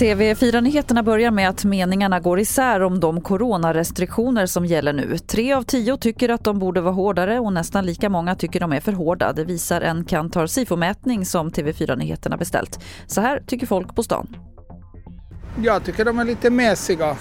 TV4-nyheterna börjar med att meningarna går isär om de coronarestriktioner som gäller nu. Tre av tio tycker att de borde vara hårdare och nästan lika många tycker de är för hårda. Det visar en Kantar Sifo-mätning som TV4-nyheterna beställt. Så här tycker folk på stan. Jag tycker de är lite mässiga.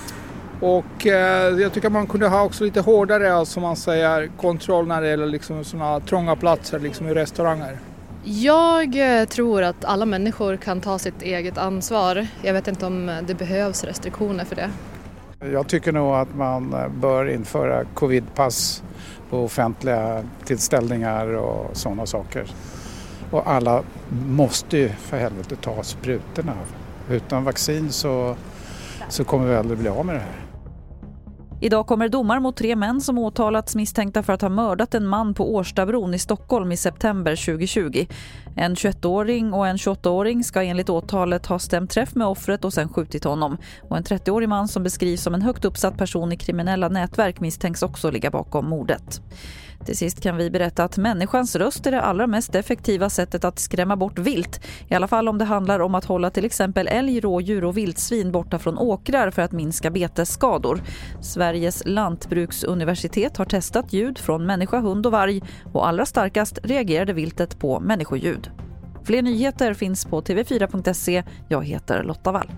Och eh, jag tycker man kunde ha också lite hårdare, alltså man säger, kontroll när det gäller liksom sådana trånga platser liksom i restauranger. Jag eh, tror att alla människor kan ta sitt eget ansvar. Jag vet inte om det behövs restriktioner för det. Jag tycker nog att man eh, bör införa covidpass på offentliga tillställningar och sådana saker. Och alla måste ju för helvete ta sprutorna. Utan vaccin så, så kommer vi aldrig bli av med det här. Idag kommer domar mot tre män som åtalats misstänkta för att ha mördat en man på Årstabron i Stockholm i september 2020. En 21-åring och en 28-åring ska enligt åtalet ha stämt träff med offret och sen skjutit honom. Och en 30-årig man som beskrivs som en högt uppsatt person i kriminella nätverk misstänks också ligga bakom mordet. Till sist kan vi berätta att människans röst är det allra mest effektiva sättet att skrämma bort vilt. I alla fall om det handlar om att hålla till exempel älg, rådjur och vildsvin borta från åkrar för att minska betesskador. Sveriges lantbruksuniversitet har testat ljud från människa, hund och varg och allra starkast reagerade viltet på människoljud. Fler nyheter finns på tv4.se. Jag heter Lotta Wall.